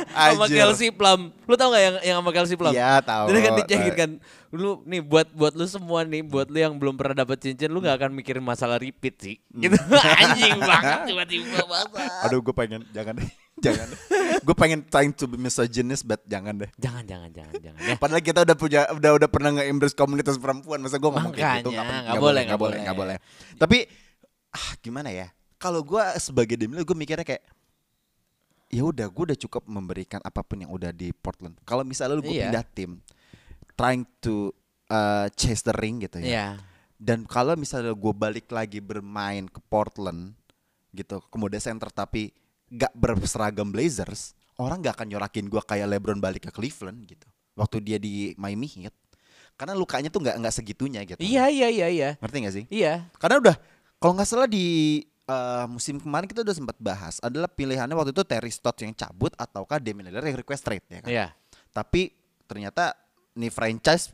<laughs> sama. Kelsey Plum. Lu tau gak yang yang sama Kelsey Plum? Iya, tahu. Dia kan dicengin kan. Lu nih buat buat lu semua nih, buat lu yang belum pernah dapet cincin, lu gak akan mikirin masalah repeat sih. Gitu. <laughs> Anjing banget tiba-tiba masa. Aduh, gue pengen jangan deh. <laughs> jangan deh. Gue pengen trying to be misogynist but jangan deh. Jangan jangan jangan jangan ya. <laughs> Padahal kita udah punya udah udah pernah nge-embrace komunitas perempuan, masa gue ngomong kayak gitu nggak boleh, nggak boleh, boleh. nggak boleh. Tapi ah gimana ya? Kalau gue sebagai Demi gue mikirnya kayak ya udah gue udah cukup memberikan apa pun yang udah di Portland. Kalau misalnya lu gue Iya. pindah tim, trying to uh, chase the ring gitu ya. Iya. Dan kalau misalnya gue balik lagi bermain ke Portland gitu, kemudian center tapi gak berseragam Blazers, orang gak akan nyorakin gue kayak LeBron balik ke Cleveland gitu. Waktu dia di Miami Heat, karena lukanya tuh nggak nggak segitunya gitu. Iya iya iya iya. Ngerti gak sih? Iya. Karena udah kalau nggak salah di uh, musim kemarin kita udah sempat bahas adalah pilihannya waktu itu Terry Stotts yang cabut ataukah Damian Lillard yang request trade ya kan. Iya. Tapi ternyata nih franchise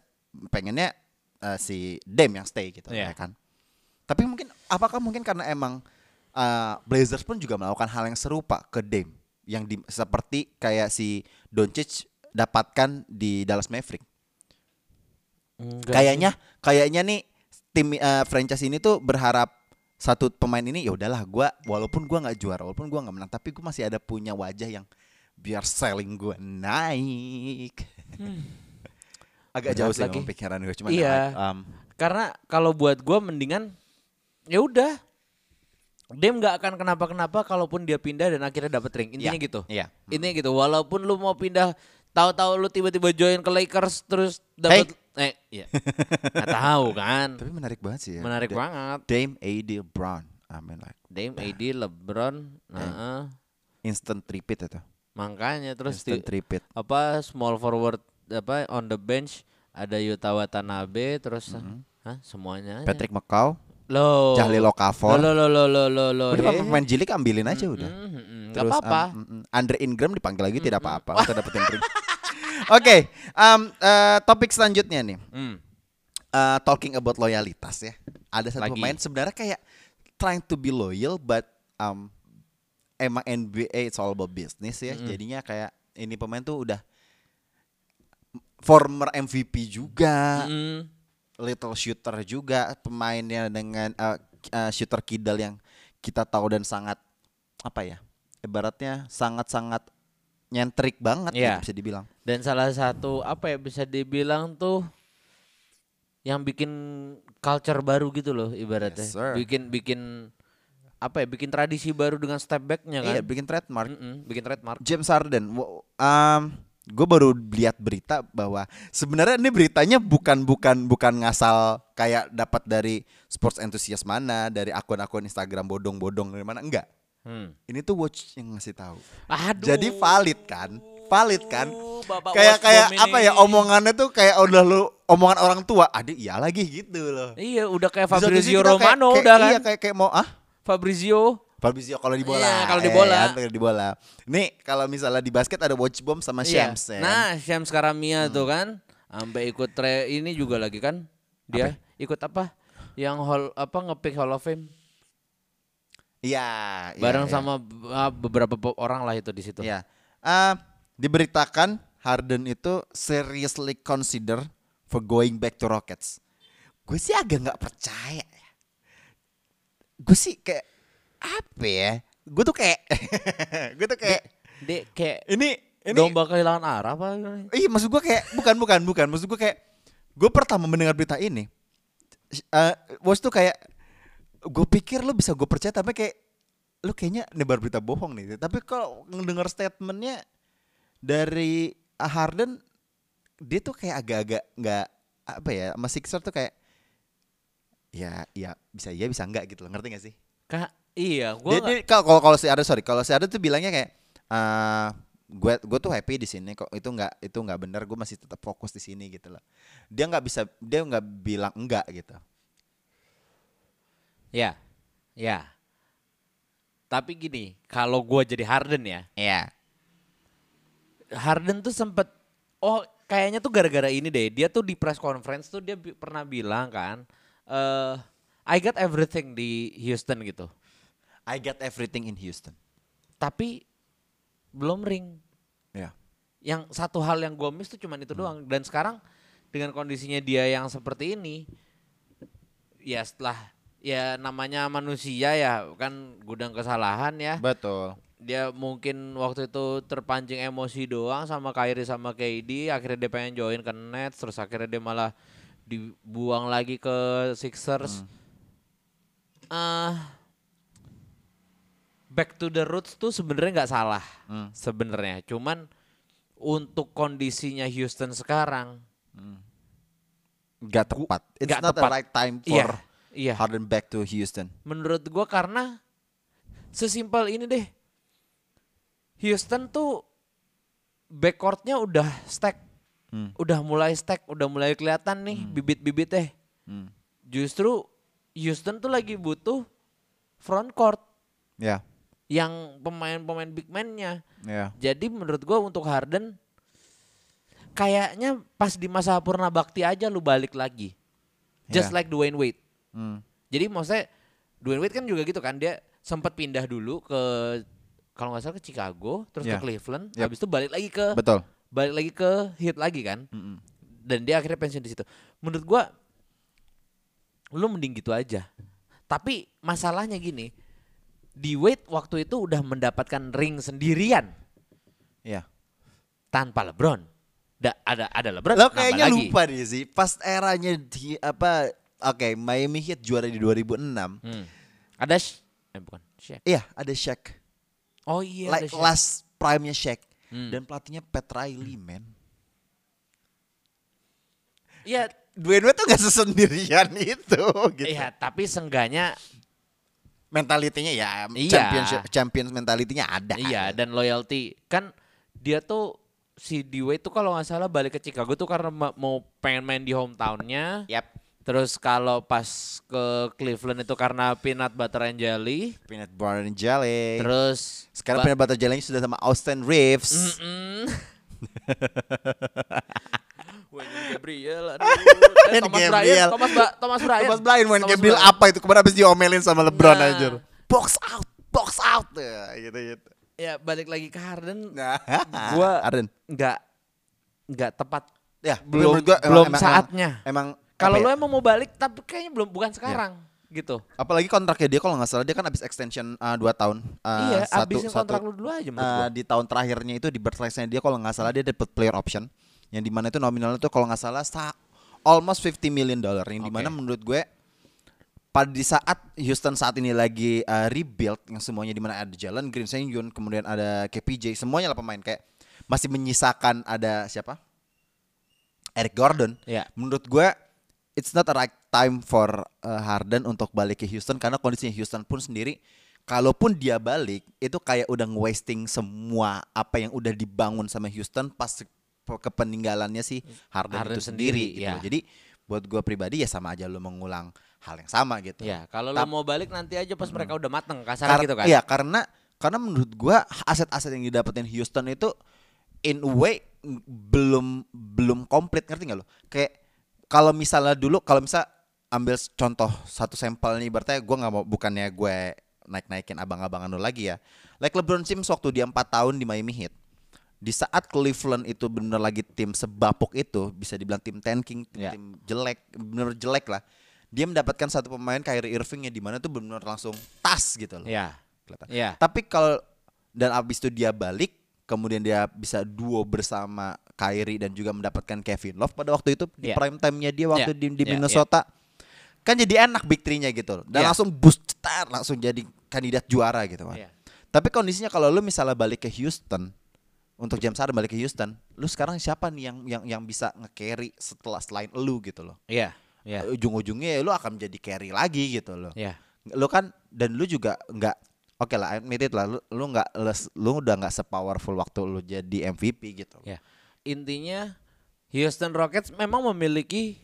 pengennya uh, si Dame yang stay gitu Iya. ya kan. Tapi mungkin apakah mungkin karena emang uh, Blazers pun juga melakukan hal yang serupa ke Dame yang di, seperti kayak si Doncic dapatkan di Dallas Maverick. Enggak Kayaknya kayaknya nih tim uh, franchise ini tuh berharap satu pemain ini ya udahlah gua walaupun gua nggak juara walaupun gua nggak menang tapi gua masih ada punya wajah yang biar selling gua naik. Agak jauh sih lagi. pikiran gue cuma Iya. um, Karena kalau buat gua mendingan ya udah. Dem nggak akan kenapa-kenapa kalaupun dia pindah dan akhirnya dapet ring. Intinya Iya, gitu. iya. Intinya gitu. Walaupun lu mau pindah tahu-tahu lu tiba-tiba join ke Lakers terus dapat eh iya. Nggak tahu kan. tapi menarik banget sih ya. Menarik Da- banget. Dame AD Brown I mean like Dame, AD, LeBron, nah, instant repeat itu. makanya terus di, Instant repeat. apa small forward apa on the bench ada Yuta Watanabe terus hah, semuanya aja. Patrick McCaw, lo Jahlil Okafor. lo lo lo lo lo lo Udah he. pemain jilik ambilin aja udah. Mm, mm, mm. Terus apa-apa um, mm, mm, Andre Ingram dipanggil lagi tidak apa-apa untuk dapetin. <laughs> Oke, um, eh, topik selanjutnya nih. Hmm. Uh, talking about loyalitas ya. Ada satu Lagi. pemain sebenarnya kayak trying to be loyal but um emang NBA it's all about business ya. Jadinya kayak ini pemain tuh udah former MVP juga, Mm. little shooter juga, pemainnya dengan uh, uh, shooter kidal yang kita tahu dan sangat apa ya? Ibaratnya sangat-sangat nyentrik banget Iya. gitu bisa dibilang. Dan salah satu apa ya bisa dibilang tuh yang bikin culture baru gitu loh ibaratnya. Yes, sir. bikin bikin apa ya? Bikin tradisi baru dengan step backnya kan. Iya, bikin trademark. Mm-mm, bikin trademark. James Harden. Um, gue baru lihat berita bahwa sebenarnya ini beritanya bukan bukan bukan ngasal kayak dapat dari sports enthusiast mana, dari akun-akun Instagram bodong-bodong dari mana enggak. Hmm. Ini tuh watch yang ngasih tahu. Aduh. Jadi valid kan? Valid kan? Bapak kayak kayak apa ya omongannya tuh kayak udah lu omongan orang tua. Adik iya lagi gitu loh. Iya, udah kayak Fabrizio kayak- Romano kayak- udah kan. Iya kayak kayak mau ah Fabrizio. Fabrizio kalau di bola. Iya, kalau di Eh, bola. kan, kalau di bola. Nih, kalau misalnya di basket ada watch bomb sama Iya. Shams ya. Nah, Shams Karamia tuh kan sampai ikut tre ini juga lagi kan. Dia ikut apa? Yang hall apa ngepick Hall of Fame Iya, iya, bareng iya. sama uh, beberapa orang lah itu di situ. Iya. Ah, diberitakan Harden itu seriously consider for going back to Rockets. Gue sih agak nggak percaya. ya. Gue sih kayak apa ya? Gue tuh kayak <laughs> gue tuh kayak Dek kayak ini ini domba kehilangan arah apa? Iya maksud gue kayak bukan bukan bukan maksud gue kayak gue pertama mendengar berita ini, uh, bos tuh kayak gue pikir lo bisa gue percaya tapi kayak lo kayaknya nebar berita bohong nih. Tapi kalau ngedengar statementnya dari Harden, dia tuh kayak agak-agak nggak apa ya, sama Sixer tuh kayak ya ya bisa iya bisa enggak gitu loh ngerti gak sih? Kak, iya, Dia, gua dia- kalau kalau si Arda sorry kalau si Arda tuh bilangnya kayak eh gue gue tuh happy di sini kok itu nggak itu nggak benar gue masih tetap fokus di sini gitu loh. Dia nggak bisa dia nggak bilang enggak gitu. Ya, ya. Tapi gini, kalau gua jadi Harden ya, Iya. Harden tuh sempet oh kayaknya tuh gara-gara ini deh dia tuh di press conference tuh dia bi- pernah bilang kan eh I got everything di Houston gitu I got everything in Houston. Tapi belum ring. Ya. Yang satu hal yang gue miss tuh cuman itu doang. Dan sekarang dengan kondisinya dia yang seperti ini ya setelah ya namanya manusia ya kan gudang kesalahan ya. Betul. Dia mungkin waktu itu terpancing emosi doang sama Kyrie sama KD akhirnya dia pengen join ke Nets terus akhirnya dia malah dibuang lagi ke Sixers. Ah back to the roots tuh sebenarnya nggak salah Hmm. sebenarnya. Cuman untuk kondisinya Houston sekarang nggak tepat. It's nggak not the tepat. right time for iya. Iya Harden back to Houston. Menurut gua karena sesimpel ini deh Houston tuh backcourtnya udah stack. Hmm. udah mulai stack udah mulai kelihatan nih bibit-bibit teh Hmm. justru Houston tuh lagi butuh front court ya yang pemain-pemain big man-nya ya jadi menurut gua untuk Harden kayaknya pas di masa Purna Bakti aja lu balik lagi just Ya. like Dwayne Wade Hmm. Jadi maksudnya Dwayne Wade kan juga gitu kan dia sempat pindah dulu ke kalau nggak salah ke Chicago, terus Ya. ke Cleveland, Yap. habis itu balik lagi ke betul balik lagi ke Heat lagi kan. Mm-mm. Dan dia akhirnya pensiun di situ. Menurut gua lu mending gitu aja. Tapi masalahnya gini, di Wade waktu itu udah mendapatkan ring sendirian ya tanpa LeBron. Da, ada ada LeBron. Lo kayaknya lagi. lupa deh sih pas eranya di apa oke Miami Heat juara di 2006 Hmm. Ada Sh- eh bukan Shaq. iya ada Shaq Oh iya like Shaq. last prime-nya Shaq Hmm. dan pelatihnya Pat Riley man Iya, Dwayne Wade tuh gak sesendirian <laughs> itu gitu Iya, tapi sengganya mentalitinya ya Iya. championship champions mentalitinya ada. Iya, dan loyalty kan dia tuh si Dwayne tuh kalau nggak salah balik ke Chicago tuh karena ma- mau pengen main di hometownnya. Yap. Terus kalau pas ke Cleveland itu karena peanut butter and jelly. Peanut butter and jelly. Terus Sekarang peanut butter jelly sudah sama Austin Reeves. <laughs> Gabriel, aduh. Eh, Wayne Thomas Gabriel. Bryant, Thomas, ba- Thomas Bryant. Thomas Wayne Thomas Gabriel Bryant. apa itu? Kemarin habis diomelin sama LeBron Nah. anjir. Box out, box out. Ya, gitu gitu. Ya balik lagi ke Harden, Nah, <laughs> gua Arden. nggak nggak tepat. Ya, Belum- gua emang- belum emang- saatnya. Emang Kalau apa lo ya? emang mau balik, tapi kayaknya belum bukan sekarang, gitu. apalagi kontraknya dia kalau nggak salah dia kan habis extension 2 tahun. Uh, iya, satu- abisin satu- kontrak lu dulu aja Uh, gua. di tahun terakhirnya itu di birthright-nya dia kalau nggak salah dia dapat player option yang di mana itu nominalnya tuh kalau nggak salah sa- almost 50 million dollar yang di mana Oke. menurut gue pada di saat Houston saat ini lagi uh, rebuild yang semuanya di mana ada Jalen Green, Sengun, kemudian ada KPJ, semuanya lah pemain kayak masih menyisakan ada siapa? Eric Gordon. Iya. Menurut gue it's not a right time for uh, Harden untuk balik ke Houston karena kondisinya Houston pun sendiri kalaupun dia balik itu kayak udah wasting semua apa yang udah dibangun sama Houston pas kepeninggalannya si Harden, Harden itu sendiri, sendiri, gitu. ya. Jadi buat gue pribadi ya sama aja lu mengulang hal yang sama gitu. Ya, kalau lo mau balik nanti aja pas mereka udah mateng, kasar Kar- gitu kan. Iya, karena karena menurut gua aset-aset yang didapetin Houston itu in a way belum belum komplit ngerti nggak lo? Kayak kalau misalnya dulu kalau misal ambil contoh satu sampel nih berarti gua nggak mau bukannya gue naik-naikin abang-abangan lo lagi ya. Like LeBron James waktu dia 4 tahun di Miami Heat. Di saat Cleveland itu bener lagi tim sebapuk itu, bisa dibilang tim tanking, tim, Ya. tim jelek, bener jelek lah. Dia mendapatkan satu pemain Kyrie Irving yang di mana tuh benar langsung tas gitu loh. Iya. Kelihatan. Iya. Tapi kalau dan abis itu dia balik, kemudian dia bisa duo bersama Kyrie dan juga mendapatkan Kevin Love pada waktu itu di Iya. prime time-nya dia waktu Iya, di, di iya, Minnesota. Kan jadi enak big three-nya gitu loh. Dan Iya. langsung boost cetar, langsung jadi kandidat juara gitu kan. Iya. Tapi kondisinya kalau lu misalnya balik ke Houston untuk James Harden balik ke Houston, lu sekarang siapa nih yang yang yang bisa nge-carry setelah selain lu gitu loh. Iya. Iya. Ujung-ujungnya ya lu akan menjadi carry lagi gitu loh Iya. lu kan dan lu juga nggak oke lah admit it lah lu lu nggak lu udah nggak sepowerful waktu lu jadi MVP gitu Ya. Intinya Houston Rockets memang memiliki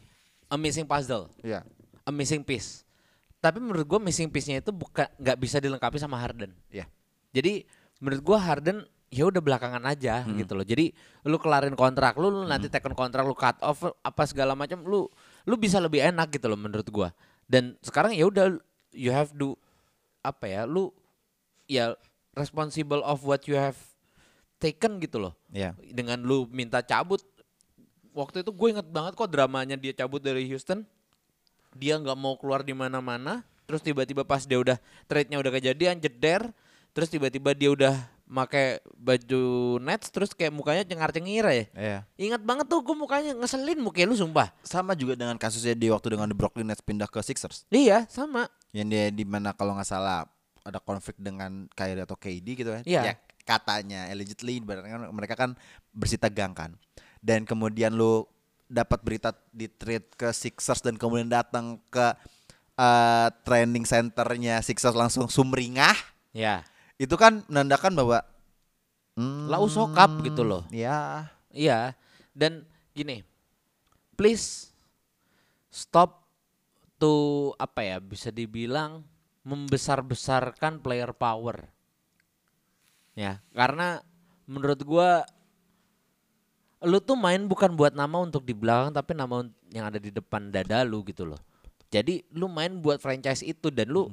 a missing puzzle, Iya. a missing piece. Tapi menurut gua missing piece-nya itu bukan nggak bisa dilengkapi sama Harden. Iya. Jadi menurut gua Harden ya udah belakangan aja gitu loh. Jadi lu kelarin kontrak lu, lu nanti tekan kontrak lu cut off apa segala macam lu lu bisa lebih enak gitu loh menurut gua. Dan sekarang ya udah you have to apa ya? Lu ya responsible of what you have taken gitu loh. Iya. Dengan lu minta cabut waktu itu gue inget banget kok dramanya dia cabut dari Houston. Dia nggak mau keluar di mana-mana. Terus tiba-tiba pas dia udah trade-nya udah kejadian jeder. Terus tiba-tiba dia udah pakai baju Nets terus kayak mukanya cengar-cengir ya. Iya. Ingat banget tuh gue mukanya ngeselin mukanya lu sumpah. Sama juga dengan kasusnya di waktu dengan the Brooklyn Nets pindah ke Sixers. Iya, sama. Yang dia di mana kalau nggak salah ada konflik dengan Kyrie atau KD gitu kan. Iya. Ya, katanya allegedly kan mereka kan bersih tegang kan. Dan kemudian lu dapat berita di trade ke Sixers dan kemudian datang ke eh, training centernya Sixers langsung sumringah. Ya. Itu kan menandakan bahwa hmm, Lau sokap gitu loh. Ya. Iya. Dan gini. Please stop to apa ya bisa dibilang membesar-besarkan player power. Ya, karena menurut gua lu tuh main bukan buat nama untuk di belakang tapi nama yang ada di depan dada lu gitu loh. Jadi lu main buat franchise itu dan lu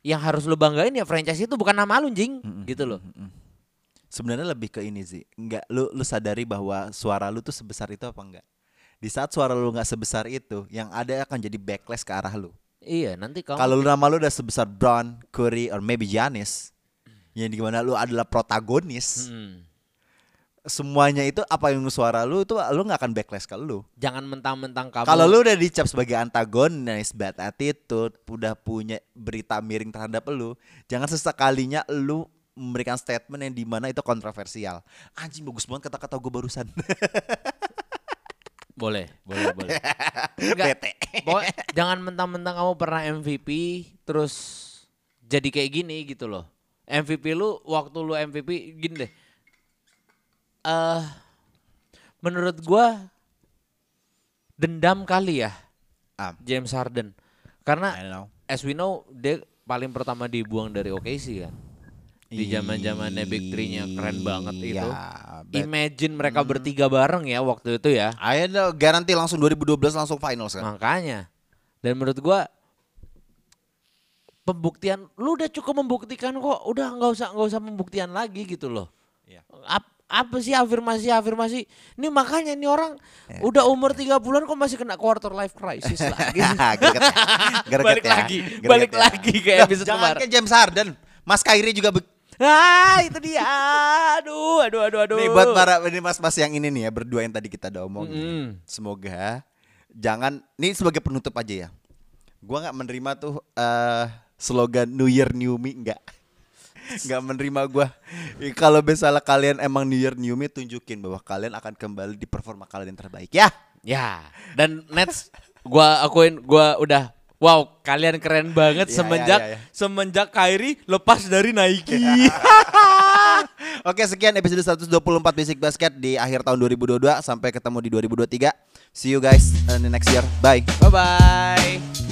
yang harus lu banggain ya franchise itu bukan nama lu jing gitu loh. Sebenarnya lebih ke ini sih. Enggak lu lu sadari bahwa suara lu tuh sebesar itu apa enggak? Di saat suara lu nggak sebesar itu, yang ada akan jadi backlash ke arah lu. Iya, nanti kamu Kalau lu nama lu udah sebesar Brown, Curry, or maybe Giannis, yang di mana lu adalah protagonis, Hmm. Semuanya itu apa yang suara lu itu lu nggak akan backlash ke lu. jangan mentang-mentang kamu Kalau lu udah dicap sebagai antagonis, bad attitude, udah punya berita miring terhadap lu, jangan sesekalinya lu memberikan statement yang di mana itu kontroversial. Anjing bagus banget kata-kata gue barusan. <laughs> boleh, boleh, boleh. <laughs> Enggak, Bete. pokoknya jangan mentang-mentang kamu pernah MVP terus jadi kayak gini gitu loh. MVP lu waktu lu MVP gini deh. Eh menurut gua dendam kali ya Ah, James Harden. Karena as we know dia paling pertama dibuang dari OKC kan. Di zaman-zamannya Big Three-nya keren banget itu. Iya, bet- Imagine mereka bertiga bareng ya waktu itu ya. Ayo garanti langsung 2012 langsung finals kan. Makanya. Dan menurut gua pembuktian lu udah cukup membuktikan kok. Udah nggak usah nggak usah pembuktian lagi gitu loh. Iya. Ap- apa sih afirmasi afirmasi? Ini makanya ini orang Iya. udah umur 30-an kok masih kena quarter life crisis <laughs> lagi. Greget ya. Greget balik ya. lagi, Greget balik ya. lagi kayak Loh, episode Jangan kemarin. James Harden. Mas Kyrie juga Ah, itu dia. Aduh, aduh, aduh, aduh. Nih buat para ini mas-mas yang ini nih ya berdua yang tadi kita udah omongin. Mm-mm. Semoga jangan ini sebagai penutup aja ya. Gua nggak menerima tuh eh slogan New Year New Me nggak. Nggak menerima gua. Ih, Kalau misalnya kalian emang New Year New Me tunjukin bahwa kalian akan kembali di performa kalian yang terbaik ya. Ya, dan Nets gua akuin gua udah wow, kalian keren banget Ya, semenjak ya, ya, ya. semenjak Kyrie lepas dari Nike. <laughs> Oke sekian episode 124 Basic Basket di akhir tahun 2022 sampai ketemu di 2023. See you guys in the next year. Bye. Bye bye.